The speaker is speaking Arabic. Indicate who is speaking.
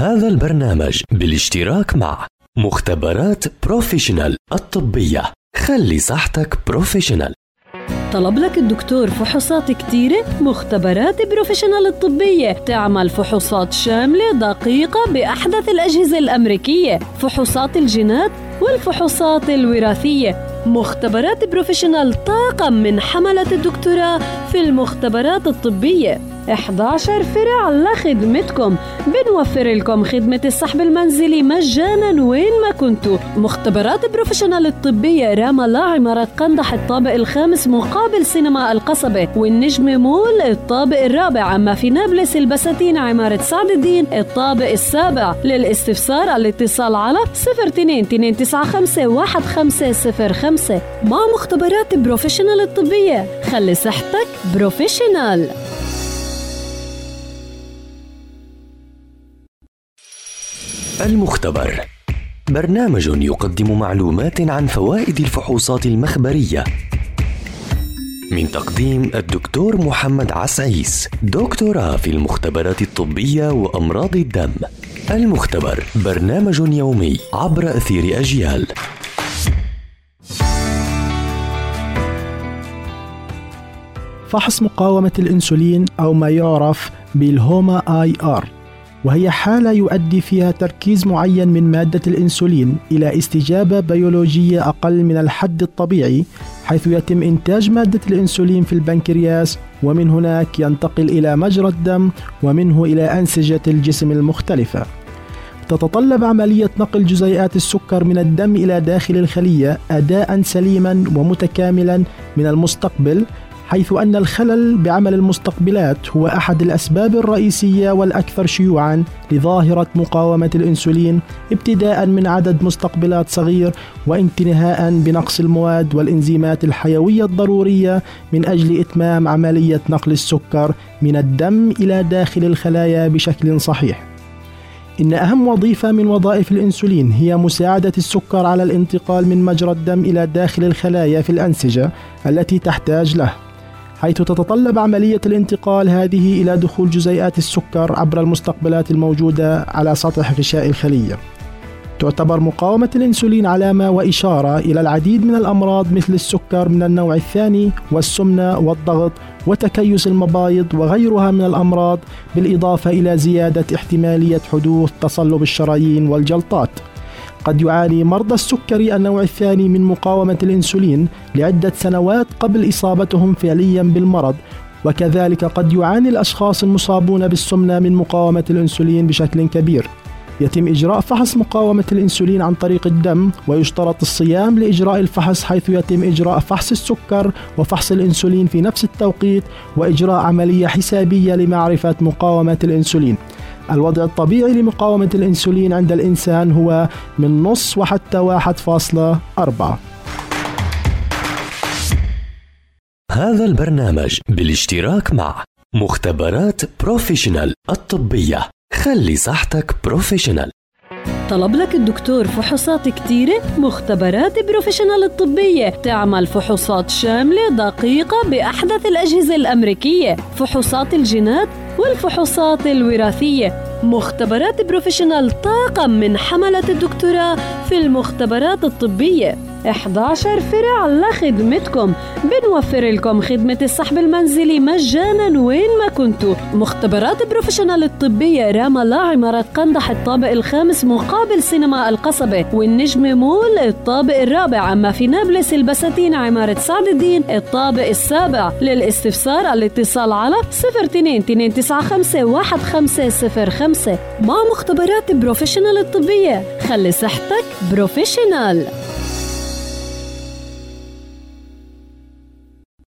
Speaker 1: هذا البرنامج بالاشتراك مع مختبرات Professional الطبية. خلي صحتك professional.
Speaker 2: طلب لك الدكتور فحوصات كتيرة؟ مختبرات Professional الطبية. تعمل فحوصات شاملة دقيقة بأحدث الأجهزة الأمريكية. فحوصات الجينات والفحوصات الوراثية. مختبرات Professional طاقم من حملة الدكتوراه في المختبرات الطبية. 11 فرع لخدمتكم بنوفر لكم خدمة السحب المنزلي مجانا وين ما كنتوا. مختبرات Professional الطبية رام الله عمارة قندح الطابق الخامس مقابل سينما القصبة. والنجم مول الطابق الرابع. أما في نابلس البساتين عمارة سعد الدين الطابق السابع. للاستفسار الاتصال على 02 295 1505 مع مختبرات Professional الطبية خلي صحتك بروفيشنال.
Speaker 1: المختبر. برنامج يقدم معلومات عن فوائد الفحوصات المخبرية. من تقديم الدكتور محمد عسعيس دكتوراه في المختبرات الطبية وأمراض الدم. المختبر برنامج يومي عبر أثير أجيال.
Speaker 3: فحص مقاومة الأنسولين أو ما يعرف بالهوما آي آر وهي حالة يؤدي فيها تركيز معين من مادة الإنسولين إلى استجابة بيولوجية أقل من الحد الطبيعي حيث يتم إنتاج مادة الإنسولين في البنكرياس ومن هناك ينتقل إلى مجرى الدم ومنه إلى أنسجة الجسم المختلفة. تتطلب عملية نقل جزيئات السكر من الدم إلى داخل الخلية أداء سليما ومتكاملا من المستقبل حيث أن الخلل بعمل المستقبلات هو أحد الأسباب الرئيسية والأكثر شيوعا لظاهرة مقاومة الأنسولين ابتداء من عدد مستقبلات صغير وانتهاء بنقص المواد والإنزيمات الحيوية الضرورية من أجل إتمام عملية نقل السكر من الدم إلى داخل الخلايا بشكل صحيح. إن أهم وظيفة من وظائف الإنسولين هي مساعدة السكر على الانتقال من مجرى الدم إلى داخل الخلايا في الأنسجة التي تحتاج له. حيث تتطلب عملية الانتقال هذه إلى دخول جزيئات السكر عبر المستقبلات الموجودة على سطح غشاء الخلية. تعتبر مقاومة الإنسولين علامة وإشارة إلى العديد من الأمراض مثل السكر من النوع الثاني والسمنة والضغط وتكيس المبايض وغيرها من الأمراض بالإضافة إلى زيادة احتمالية حدوث تصلب الشرايين والجلطات. قد يعاني مرضى السكري النوع الثاني من مقاومة الإنسولين لعدة سنوات قبل إصابتهم فعليا بالمرض وكذلك قد يعاني الأشخاص المصابون بالسمنة من مقاومة الإنسولين بشكل كبير. يتم إجراء فحص مقاومة الإنسولين عن طريق الدم ويشترط الصيام لإجراء الفحص حيث يتم إجراء فحص السكر وفحص الإنسولين في نفس التوقيت وإجراء عملية حسابية لمعرفة مقاومة الإنسولين. الوضع الطبيعي لمقاومة الإنسولين عند الإنسان هو من نص وحتى واحد فاصلة أربعة.
Speaker 1: هذا البرنامج بالاشتراك مع مختبرات Professional الطبية. خلي صحتك professional.
Speaker 2: طلب لك الدكتور فحوصات كتيرة مختبرات Professional الطبية. تعمل فحوصات شاملة دقيقة بأحدث الأجهزة الأمريكية. فحوصات الجينات والفحوصات الوراثية. مختبرات Professional طاقم من حملة الدكتوراه في المختبرات الطبية. 11 فرع لخدمتكم. بنوفر لكم خدمة السحب المنزلي مجانا وين ما كنتوا. مختبرات Professional الطبية رام الله عمارة قندح الطابق الخامس مقابل سينما القصبة. والنجم مول الطابق الرابع. أما في نابلس البساتين عمارة سعد الدين الطابق السابع. للاستفسار الاتصال على 02 295 1505 مع مختبرات Professional الطبية خلي صحتك بروفيشنال.